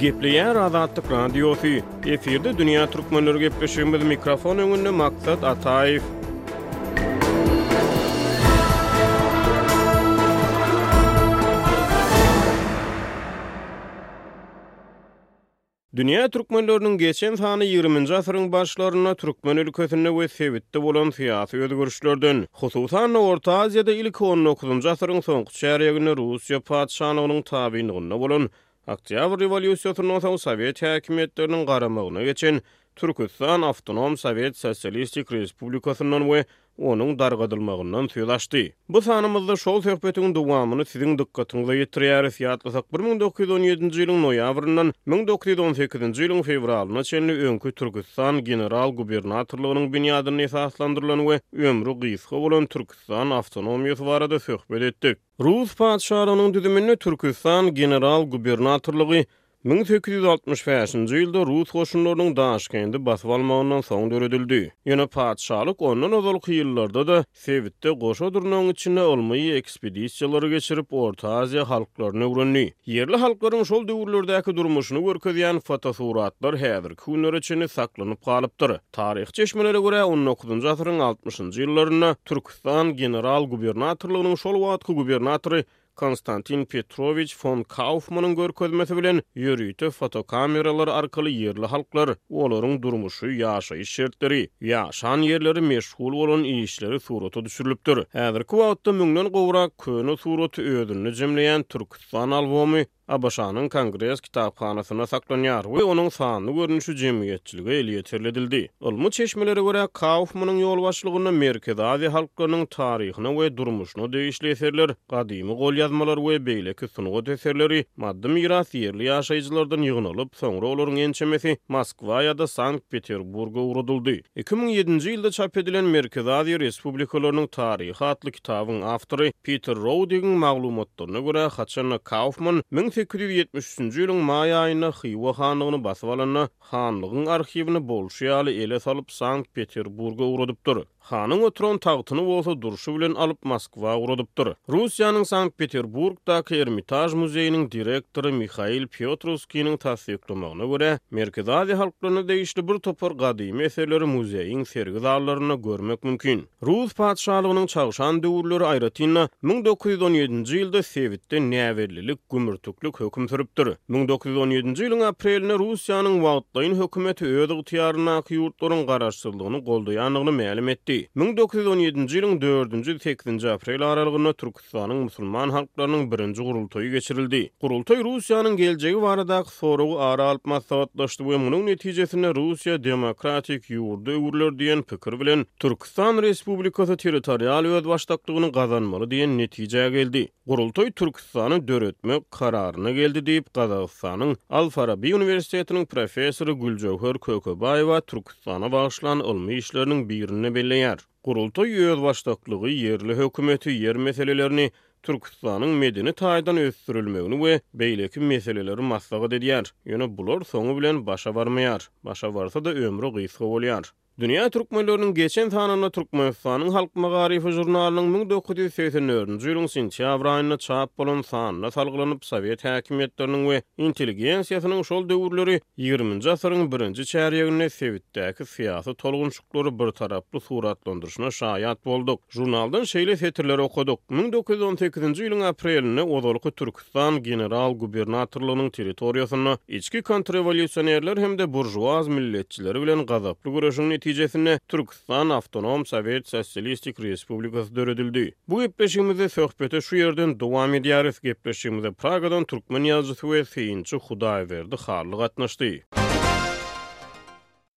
Gepleýär Azatlyk Radiosy. Efirde dünýä türkmenleri gepleşigimiz mikrofon öňünde Maksat Ataýew. Dünýä türkmenleriniň geçen sany ýigriminji asyryň başlarynda türkmen ülkesinde we sebitde bolan syýasy özgerişlerden, hususan-da, Orta Aziýada ilki on dokuzynjy asyryň soňky çärýeginde Russiýa patyşalygnyň tabynlygynda bolan, Oktýabr rewolýusiýasyndan soň sowet häkimiýetleriniň garamagyna geçen Türküstan awtonom sowet sosialistik respublikasyndan we onuň dargadylmagyndan söz açdy. Bu sanymyzda şol söhbetiň dowamyny siziň dykgatyňyza ýetirýäris. Ýatlasak, bir müň dokuz ýüz on ýedinji ýylyň noýabryndan müň dokuz ýüz on sekizinji ýylyň fewralyna çenli öňki Türküstan general-gubernatorlygynyň binýadynda esaslandyrylan we ömri gysga bolan Türküstan awtonomiýasy barada söhbet etdik. Rus patyşalygynyň düzüminde Türküstan general-gubernatorlygy Müň sekiz ýüz altmyş bäşinji ýylda rus goşunlarynyň Daşkendi basyp almagyndan soň döredildi. Ýöne patyşalyk ondan ozalky ýyllarda-da sebitde goşa durnagyň içinde ylmy ekspedisiýalary geçirip, Orta Aziýa halklaryny öwrendi. Ýerli halklaryň şol döwürlerdäki durmuşyny görkezýän fotosuratlar häzirki günlere çenli saklanyp galypdyr. Taryhy çeşmelere görä, on dokuzynjy asyryň altmyşynjy ýyllarynda Türküstan general-gubernatorlygynyň şol wagtky gubernatory Konstantin Petrowiç fon Kaufmanyň görkezmesi bilen ýörite fotokameralar arkaly ýerli halklar, olaryň durmuşy, ýaşaýyş şertleri, ýaşan ýerleri, meşgul bolan işleri surata düşürilipdir. Häzirki wagtda müňden gowrak köne suraty özünde jemleýän Türkistan albomy ABŞ-nyň Kongres kitaphanasynda saklanýar we onuň sanly görnüşi jemgyýetçilige elýeterledildi. Ylmy çeşmelere görä, Kaufmanyň ýolbaşçylygynda Merkezi Aziýa halklarynyň taryhyna we durmuşyna degişli eserler, gadymy golýazmalar we beýleki sungat eserleri, maddy miras ýerli ýaşaýjylardan ýygnalyp, soňra olaryň ençemesi Moskwa ýa-da Sankt-Peterburga ugradyldy. Iki müň ýedinji ýylda çap edilen Merkezi Aziýa respublikalarynyň taryhy atly kitabyň awtory Piter Roudigiň maglumatlaryna görä, haçan Kaufman müň sekiz ýüz ýetmiş üçünji ýylyň maý aýynda Hywa hanlygyny basyp alanda, hanlygyň arhiwini bolşy ýaly ele salyp Sankt-Peterburga ugradypdyr. Hanyň oturan tagtyny bolsa durşy bilen alyp Moskwa ugradypdyr. Russiýanyň Sankt-Peterburgdaky Ermitaž muzeýiniň direktory Mihail Pýotruskiniň tassyklamagyna görä, Merkezi Aziýa halklaryna degişli bir topar gadymy eserleri muzeýiň sergi zallarynda görmek mümkin. Rus patyşalygynyň çagşan döwürleri, aýratyn-da, müň dokuz ýüz on ýedinji ýylda sebitde näbellilik, gümürtiklik höküm sürüpdir. Müň dokuz ýüz on ýedinji ýylyň aprelinde Russiýanyň wagtlaýyn hökümeti öz ygtyýaryndaky ýurtlaryň garaşsyzlygyny goldaýandygyny mälim etdi. Müň dokuz ýüz on ýedinji ýylyň dördünji, sekizinji aprel aralygynda Türkistanyň musulman halklarynyň birinji gurultaýy geçirildi. Gurultaý Russiýanyň geljegi baradaky soragy ara alyp maslahatlaşdy we munuň netijesinde Russiýa demokratik ýurda öwrüler diýen pikir bilen Türkistan Respublikasy territorial özbaşdaklygyny gazanmaly diýen netijä geldi. Gurultaý Türküstany döretmek kararyna geldi diýip, Gazagystanyň Al-Farabi uniwersitetiniň professory Güljöwher Kökebaýewa Türküstana bagyşlan ylmy işleriniň birinde belleýär. Gurultaý özbaşdaklygy, ýerli hökümeti, ýer meselelerini, Türküstanyň medeni taýdan ösdürilmegini we beýleki meseleleri maslahat edýär. Ýöne bular soňy bilen başa barmaýar. Başa barsa-da ömri gysga bolýar. Dünýä türkmenleriniň geçen sanynda Türkmenistanyň Halk magaryfy žurnalynyň müň dokuz ýüz segsen dördünji ýylyň sentýabr aýynda çap bolan sanynda salgylanyp, sowet häkimiýetleriniň we intelligensiýasynyň şol döwürleri ýigriminji asyryň birinji çärýeginde sebitdäki syýasy tolgunşyklary birtaraply suratlandyryşyna şaýat bolduk. Žurnaldan şeýle setirleri okadyk, Müň dokuz ýüz on sekizinji ýylyň aprelinde ozalky türk. Türkmenistan general-gubernatorlygynyň territoriýasynda içki kontrrewolýusionerler hem-de buržuaz milletçileri bilen gazaply göreşiň netijesinde Türkistan Awtonom Sowet Sosialistik Respublikasy döredildi. Bu gepleşigimizde söhbete şu ýerden dowam edýäris. Gepleşigimize Pragadan türkmen ýazyjysy we synçy Hudaýberdi Hally gatnaşdy.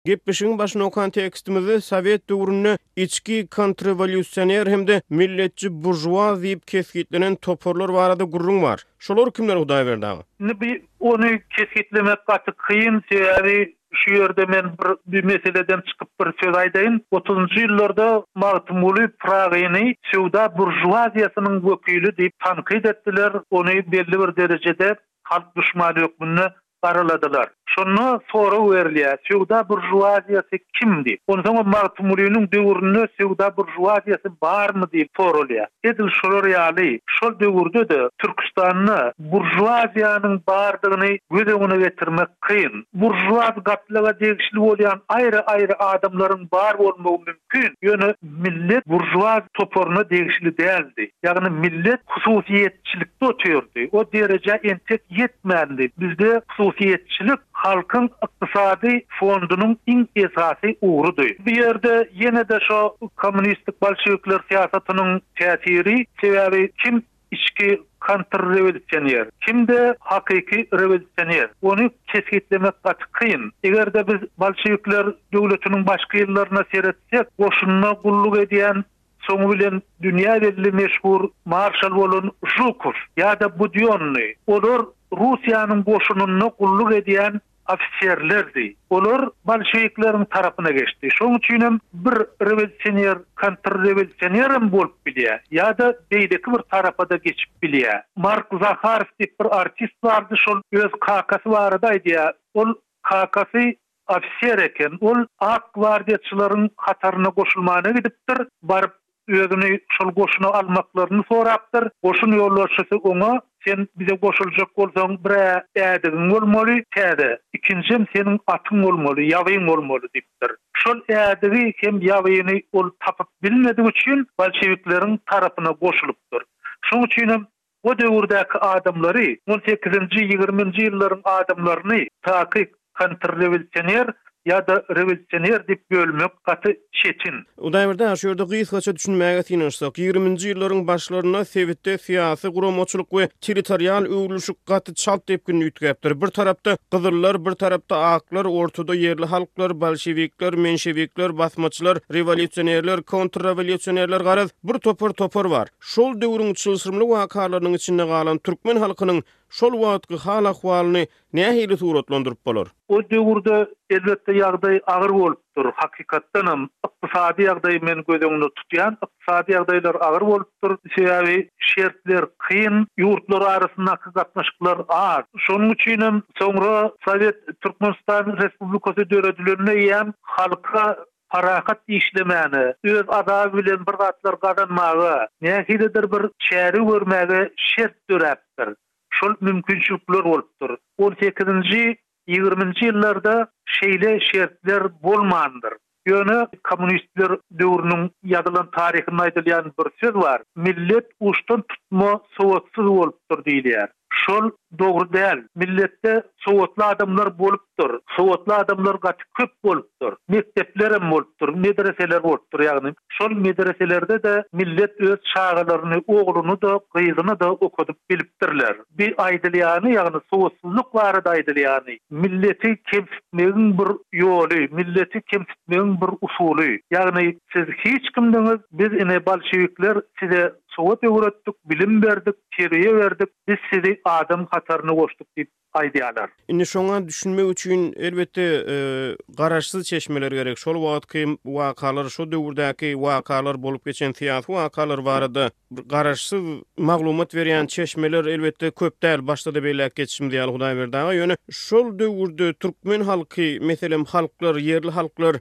Gepleşigiň başyny okan tekstimizde sowet döwründe içki kontrrewolýusioner hem-de milletçi buržuaz diýip kesgitlenen toparlar barada gürrüň bar. Şolar kimler, Hudaýberdi aga? Indi bi ony kesgitlemek gaty kyn, sebäbi şu ýerde men bir bi meseleden çykyp bir söz aýdaýyn. Otuzynjy ýyllarda Magtymguly Pyragyny söwda buržuaziýasynyň wekili diýip tankyt etdiler, ony belli bir derejede halk duşmany hökmünde Garaladylar. Şonda sorag berilýär, söwda buržuaziýasy kimdi? Onsoňam Magtymgulynyň döwründe söwda buržuaziýasy barmy diýip soralýar. Edil şolar ýaly, şol döwürde-de Türküstanda buržuaziýanyň bardygyny göz öňüne getirmek kyn. Buržuaz gatlaga degişli bolýan aýry-aýry adamlaryň bar bolmagy mümkin. Hüýr, ýöne millet buržuaz toparyna degişli däldi. Ýagny millet hususyýetçilikde otyrdy. O derejä entek ýetmändi. Bizde hususyýetçilik halkyň ykdysady fondunyň iň esasy ugrudy. Bu ýerde ýene-de şo kommunistik-bolşewikler syýasatynyň täsiri, sebäbi kim Içki kontrrewolýusioner, kim-de hakyky rewolýusioner, ony kesgitlemek gaty kyn. Eger-de biz bolşewikler döwletiniň başky ýyllaryna seretsek, goşunda gulluk edýän, soňy bilen dünýä belli meşhur marşal bolan Žukow ýa-da Budýonnyý, olar Russiýanyň goşunynda gulluk edýän ofiserlerdi. Olar bolşewikleriň tarapyna geçdi. Şoň üçin hem bir rewolýusioner kontrrewolýusioner hem bolup bilýär, ýa-da beýleki bir tarapa-da geçip bilýär. Mark Zaharow diýip bir artist bardy, şol öz kakasy barada aýdýar. Ol kakasy ofiser eken. Ol ak gwardiýaçylaryň hataryna goşulmana gidipdir, baryp özüni şol goşuna almaklaryny sorapdyr. Goşun ýolbaşçysy oňa, Sen bize goşuljak bolsaň, bir-ä ädigiň bolmaly, täze, ikinjem seniň atyň bolmaly, ýabyň bolmaly diýipdir. Şol ädigi hem ýabyny ol tapyp bilmedigi üçin bolşewikleriň tarapyna goşulypdyr. Şoň üçinem O döwürdäki adamlary, on sekizinji, ýigriminji ýyllaryň adamlaryny takyk kontrrewolýusioner ýa-da rewolýusioner diýip bölmek gaty çetin. Hudaýberde, şu ýerde gysgaça düşünmäge synanyşsak, ýigriminji ýyllaryň başlarynda sebitde syýasy, guramaçylyk we territorial öwrülişik gaty çalt depginde üýtgäpdir. Bir tarapda gyzyllar, bir tarapda aklar, ortada ýerli halklar, bolşewikler, menşewikler, basmaçylar, rewolýusionerler, kontrrewolýusionerler, garaz, bir topar topar bar. şol döwrüň çylşyrymly wakalarynyň içinde galan türkmen halkynyň şol wagtky hal-ahwalyny nähili suratlandyryp bolar? O döwürde, elbetde, ýagdaý agyr bolupdyr. Hakykatdanam, ykdysady ýagdaýy men göz öňünde tutýan. Ykdysady ýagdaýlar agyr bolupdyr. Sebäbi şertler kyn, ýurtlar arasyndaky gatnaşyklar az. Şonuň üçin hem soňra Sowet Türkmenistan Respublikasy döredilende eýýäm halka parahat işlemäne, öz azaby bilen bir zatlar gazanmaga, nähilidir bir çäre görmäge şert döräpdir. Şol mümkinçilikler bolupdyr. On sekizinji, ýigriminji ýyllarda şeýle şertler bolmandyr. Ýöne kommunistler döwrüniň ýazylan taryhynda aýdylýan bir söz bar, Millet uçdan tutma sowatsyz bolupdyr diýilýär. Şol dogry däl. Milletde sowatly adamlar bolupdyr. Sowatly adamlar gaty köp bolupdyr. Mekdeplerem bolupdyr, medreseler bolupdyr. Ýagny şol medreselerde-de millet öz çagalaryny, ogluny-da, gyzyny-da okadyp bilipdirler. Bi aýdylýany, ýagny sowatsyzlyk barada aýdylýany, milleti kemsitmegiň bir ýoly, milleti kemsitmegiň bir usuly. Ýagny siz hiç kimdiňiz, biz ine bolşewikler size sowat öwretdik, bilim berdik, terbiýe berdik, biz sizi adam hataryna goşduk diýip aýdýarlar. Indi şoňa düşünmek üçin, elbetde, garaşsyz çeşmeler gerek. Şol wagtky wakalar, şo döwürdäki wakalar, bolup geçen syýasy wakalar barada bir garaşsyz maglumat berýän çeşmeler, elbetde, köp däl. Başda-da belläp geçişimiz ýaly, Hudaýberdi aga, ýöne şol döwürde türkmen halky, meselem, halklar, ýerli halklar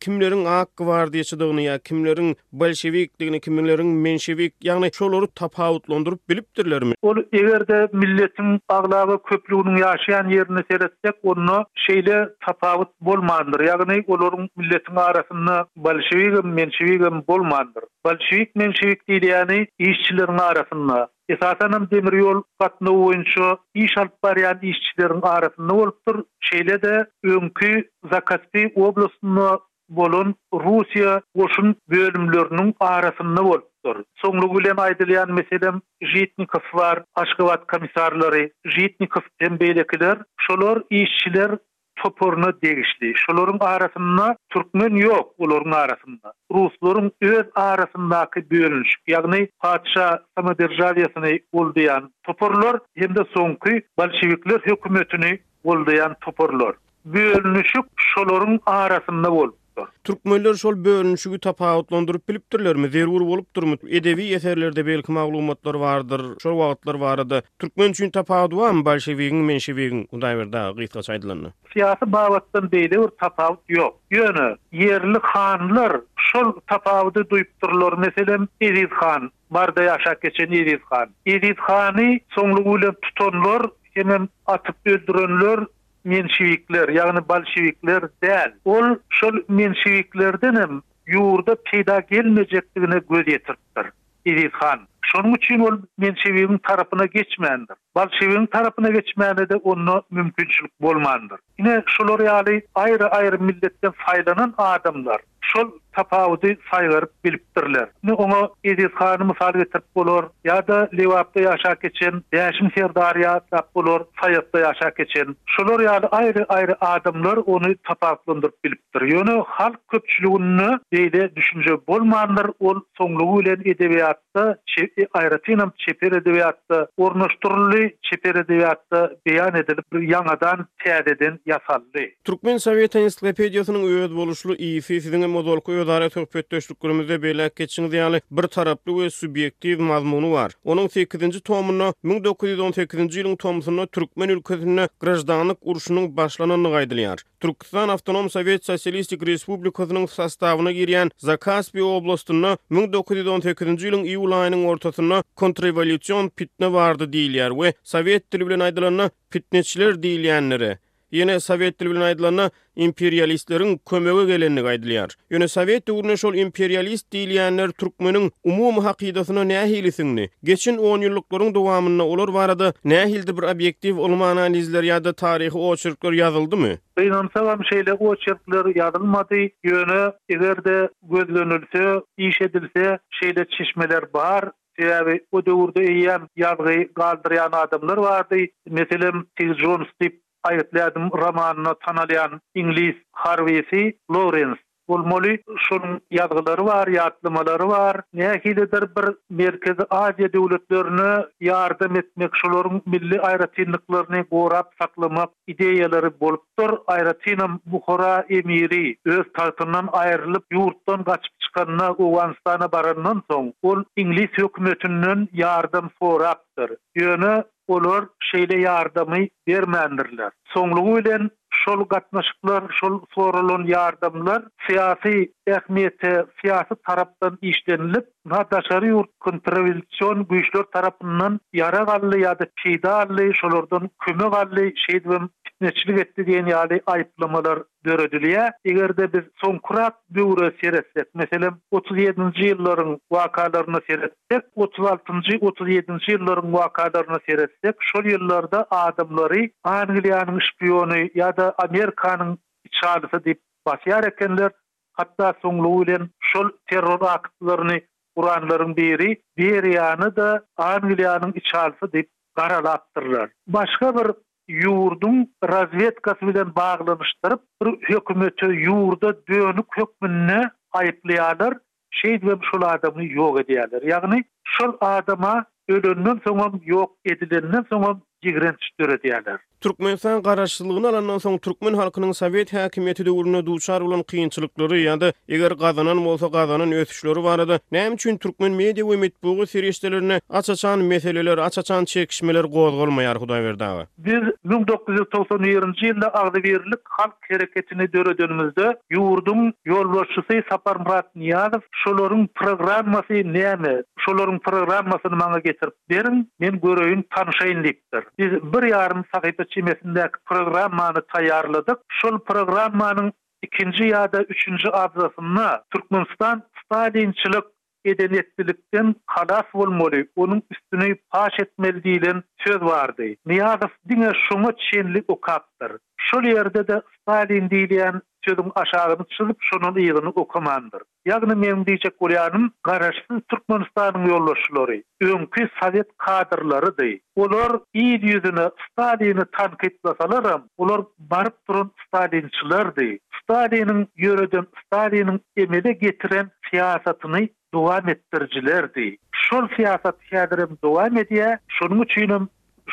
kimleriň ak gwardiýaçydygyny ýa kimleriň Bolşewikdigini kimileriň menşewik, ýagny şolary tapawutlandyryp bilipdirlermi? Ol eger-de milletiň aglaba köplüginiň ýaşaýan ýerine seretsek, onda şeýle tapawut bolmandyr, ýagny olaryň milletiň arasynda bolşewigem, menşewigem bolmandyr. Bolşewik, menşewik diýilýäni işçileriň arasynda, esasanam demir ýol gatnawy boýunça iş alyp barýan işçileriň arasynda bolupdyr, şeýle-de öňki Zakaspi oblastynda bolan Russiýa goşun bölümleriniň arasynda bolupdyr. Soňlugy bilen aýdylýan meselem Žitnikow bar, Aşgabat komissarlary Žitnikow hem beýlekiler. Şolar işçiler toparyna degişli. Şolaryň arasynda türkmen ýok, olaryň arasynda ruslaryň öz arasyndaky bölünişik, ýagny patyşa samoderžawiýasyny goldaýan toparlar hem-de soňky bolşewikler hökümetini goldaýan toparlar. Bölünişik şolaryň arasynda bolupdyr. Türkmenler şol bölünişigi tapawutlandyryp bilipdirlermi? Zerur bolupdyrmy? Edebi eserlerde belki maglumatlar bardyr, şol wagtlar barada. Türkmen üçin tapawudy barmy bolşewigiň, menşewigiň, Hudaýberdi aga, gysgaça aýdylanda? Syýasy babatdan beýle bir tapawut ýok. Ýöne, ýerli hanlar şol tapawudy duýupdyrlar. Meselem, Eziz han, barda ýaşap geçen Eziz han. Eziz hany soňlugy bilen tutanlar hemem atyp öldürenler menşewikler, ýagny bolşewikler däl. Ol şol menşewiklerdenem ýurda peýda gelmejekdigine göz ýetiripdir, Eziz han. Şonuň üçin ol menşewigiň tarapyna geçmändir. Bolşewigiň tarapyna geçmäne-de onda mümkinçilik bolmandyr. Ine, şular ýaly aýry-aýry milletden saýlanan adamlar, Şol tapawudy saýgaryp bilipdirler. Indi oňa Eziz hany mysal getirip bolar, ýa-da Lebapda ýaşap geçen Bäşim serdary ýatlap bolar, Saýatda ýaşap geçen. Şolar ýaly aýry-aýry adamlar ony tapawutlandyryp bilipdir. Ýöne halk köpçüliginde beýle düşünje bolmandyr, ol soňlugy bilen edebiýat. edebiýatda, aýratynam çeper edebiýatda ornaşdyryldy, çeper edebiýatda beýan edilip, bir ýaňadan, täzeden ýasaldy. Türkmen sowet ensiklopediýasynyň özboluşly yzy siziňem ozalky özara söhbetdeşliklerimizde belläp geçişiňiz ýaly, bir taraply we subýektiw mazmuny bar. Onuň sekizinji tomunda müň dokuz ýüz on sekizinji ýylyň tomsunda türkmen ülkesinde graždanlyk urşunyň başlanandygy aýdylýar. Türkistan Awtonom Sowet Sosialistik Respublikasynyň sostawyna girýän Zakaspi oblastynda müň dokuz ýüz on sekizinji ýylyň iýul aýynyň ortasynda kontrrewolýusion pitne bardy diýilýär we sowet dili bilen aýdylanda pitneçiler diýilýänlere, ýene sowet dili bilen aýdylanda imperialistleriň kömege gelendigi aýdylýar. Ýöne sowet döwründe şol imperialist diýilýänler türkmeniň umumy hakydasyna nähili siňdi? Geçen onýyllyklaryň dowamynda olar barada nähildir bir obýektiw ylmy analizler ýa-da taryhy oçerkler ýazyldymy? Gynansagam şeýle oçerkler ýazylmady, ýöne eger-de gözlenilse, iş edilse, şeýle çeşmeler bar. Sebäbi o döwürde eýýäm ýazgy galdyrýan adamlar bardy. Meselem, Tig Jons diýip Aýgytly ädim romanynda tanalýan iňlis harbysy Lorens bolmaly. Şonuň ýazgylary bar, ýatlamalary bar. Nähilidir bir Merkezi Aziýa döwletlerine ýardam etmek, şolaryň milli aýratynlyklaryny gorap saklamak ideýalary bolupdyr. Aýratynam Buhara emiri öz tagtyndan aýrylyp, ýurtdan gaçyp çykanda, Owganystana barandan soň, ol iňlis hökümetinden ýardam sorapdyr. Ýöne olar şeýle ýardamy bermändirler. Soňlugy bilen, şol gatnaşyklar, şol soralan ýardamlar syýasy ähmiýete, syýasy tarapdan işlenilip, ynha daşary ýurt kontrrewolýusion güýçler tarapyndan ýarag aldy ýa-da peýda aldy, şolardan kömek aldy, şeýdibem pitneçilik etdi diýen ýaly aýyplamalar döredilýär. Eger-de biz soňkurak döwre seretsek, meselem, otuz ýedinji ýyllaryň wakalaryna seretsek, otuz altynjy, otuz ýedinji ýyllaryň wakalaryna seretsek, şol ýyllarda adamlary Angliýanyň şpiony ýa-da Amerikanyň içalysy diýip basýar ekenler, hatda soňlugy bilen şol terror aktlaryny guranlaryň biri Beriýany-da Angliýanyň içalysy diýip garalapdyrlar. Başga bir ýurduň razwedkasy bilen baglanyşdyryp, bir hökümeti ýurda dönük hökmünde aýyplaýarlar, şeýdibem şol adamy ýok edýärler. Ýagny şol adama ölenden soňam, ýok edilenden soňam ýigrenç döredýärler. Türkmenistan garaşsyzlygyny alandan soň türkmen halkynyň sowet häkimiýeti döwründe duçar bolan kynçylyklary ýa-da eger gazanan bolsa gazanan ösüşi, tutuşlary barada näme üçin türkmen media we metbugat serişdelerinde aç-açan meseleler, aç-açan çekişmeler gozgalmaýar, Hudaýberdi aga? Biz müň dokuz ýüz togsan birinji ýylda Agzybirlik halk hereketini döredenimizde, ýurduň ýolbaşçysy Saparmyrat Nyýazow Şolaryň programmasy näme? Şolaryň programmasyny maňa getirip beriň, men göreýin, tanşaýyn diýipdir. Biz bir ýarym sahypa çemesindäki programmany taýýarladyk. Şol programmanyň ikinji ýa-da üçünji abzasynda Türkmenistan stalinçilik edenetlilikden halas bolmaly, onuň üstüni paş etmeli diýlen söz bardy. Nyýazow diňe şoňa çenli okapdyr. Şol ýerde-de stalin diýilýän sözüň aşagyny çyzyp şonun yzyny okamandyr. Ýagny meniň diýjek bolýanym, Garaşsyz Türkmenistanyň ýolbaşçylary, öňki sowet kadrlarydy. Olar il ýüzüne Stalini tankytlasalaram, olar baryp duran stalinçilerdi. Staliniň ýöreden, Staliniň emele getiren syýasatyny dowam etdirijilerdi. Şol syýasat häzirem dowam edýär. Şonuň üçinem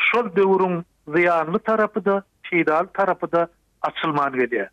şol döwrüň zyýanly tarapy-da, peýdaly tarapy-da açylman gelýär.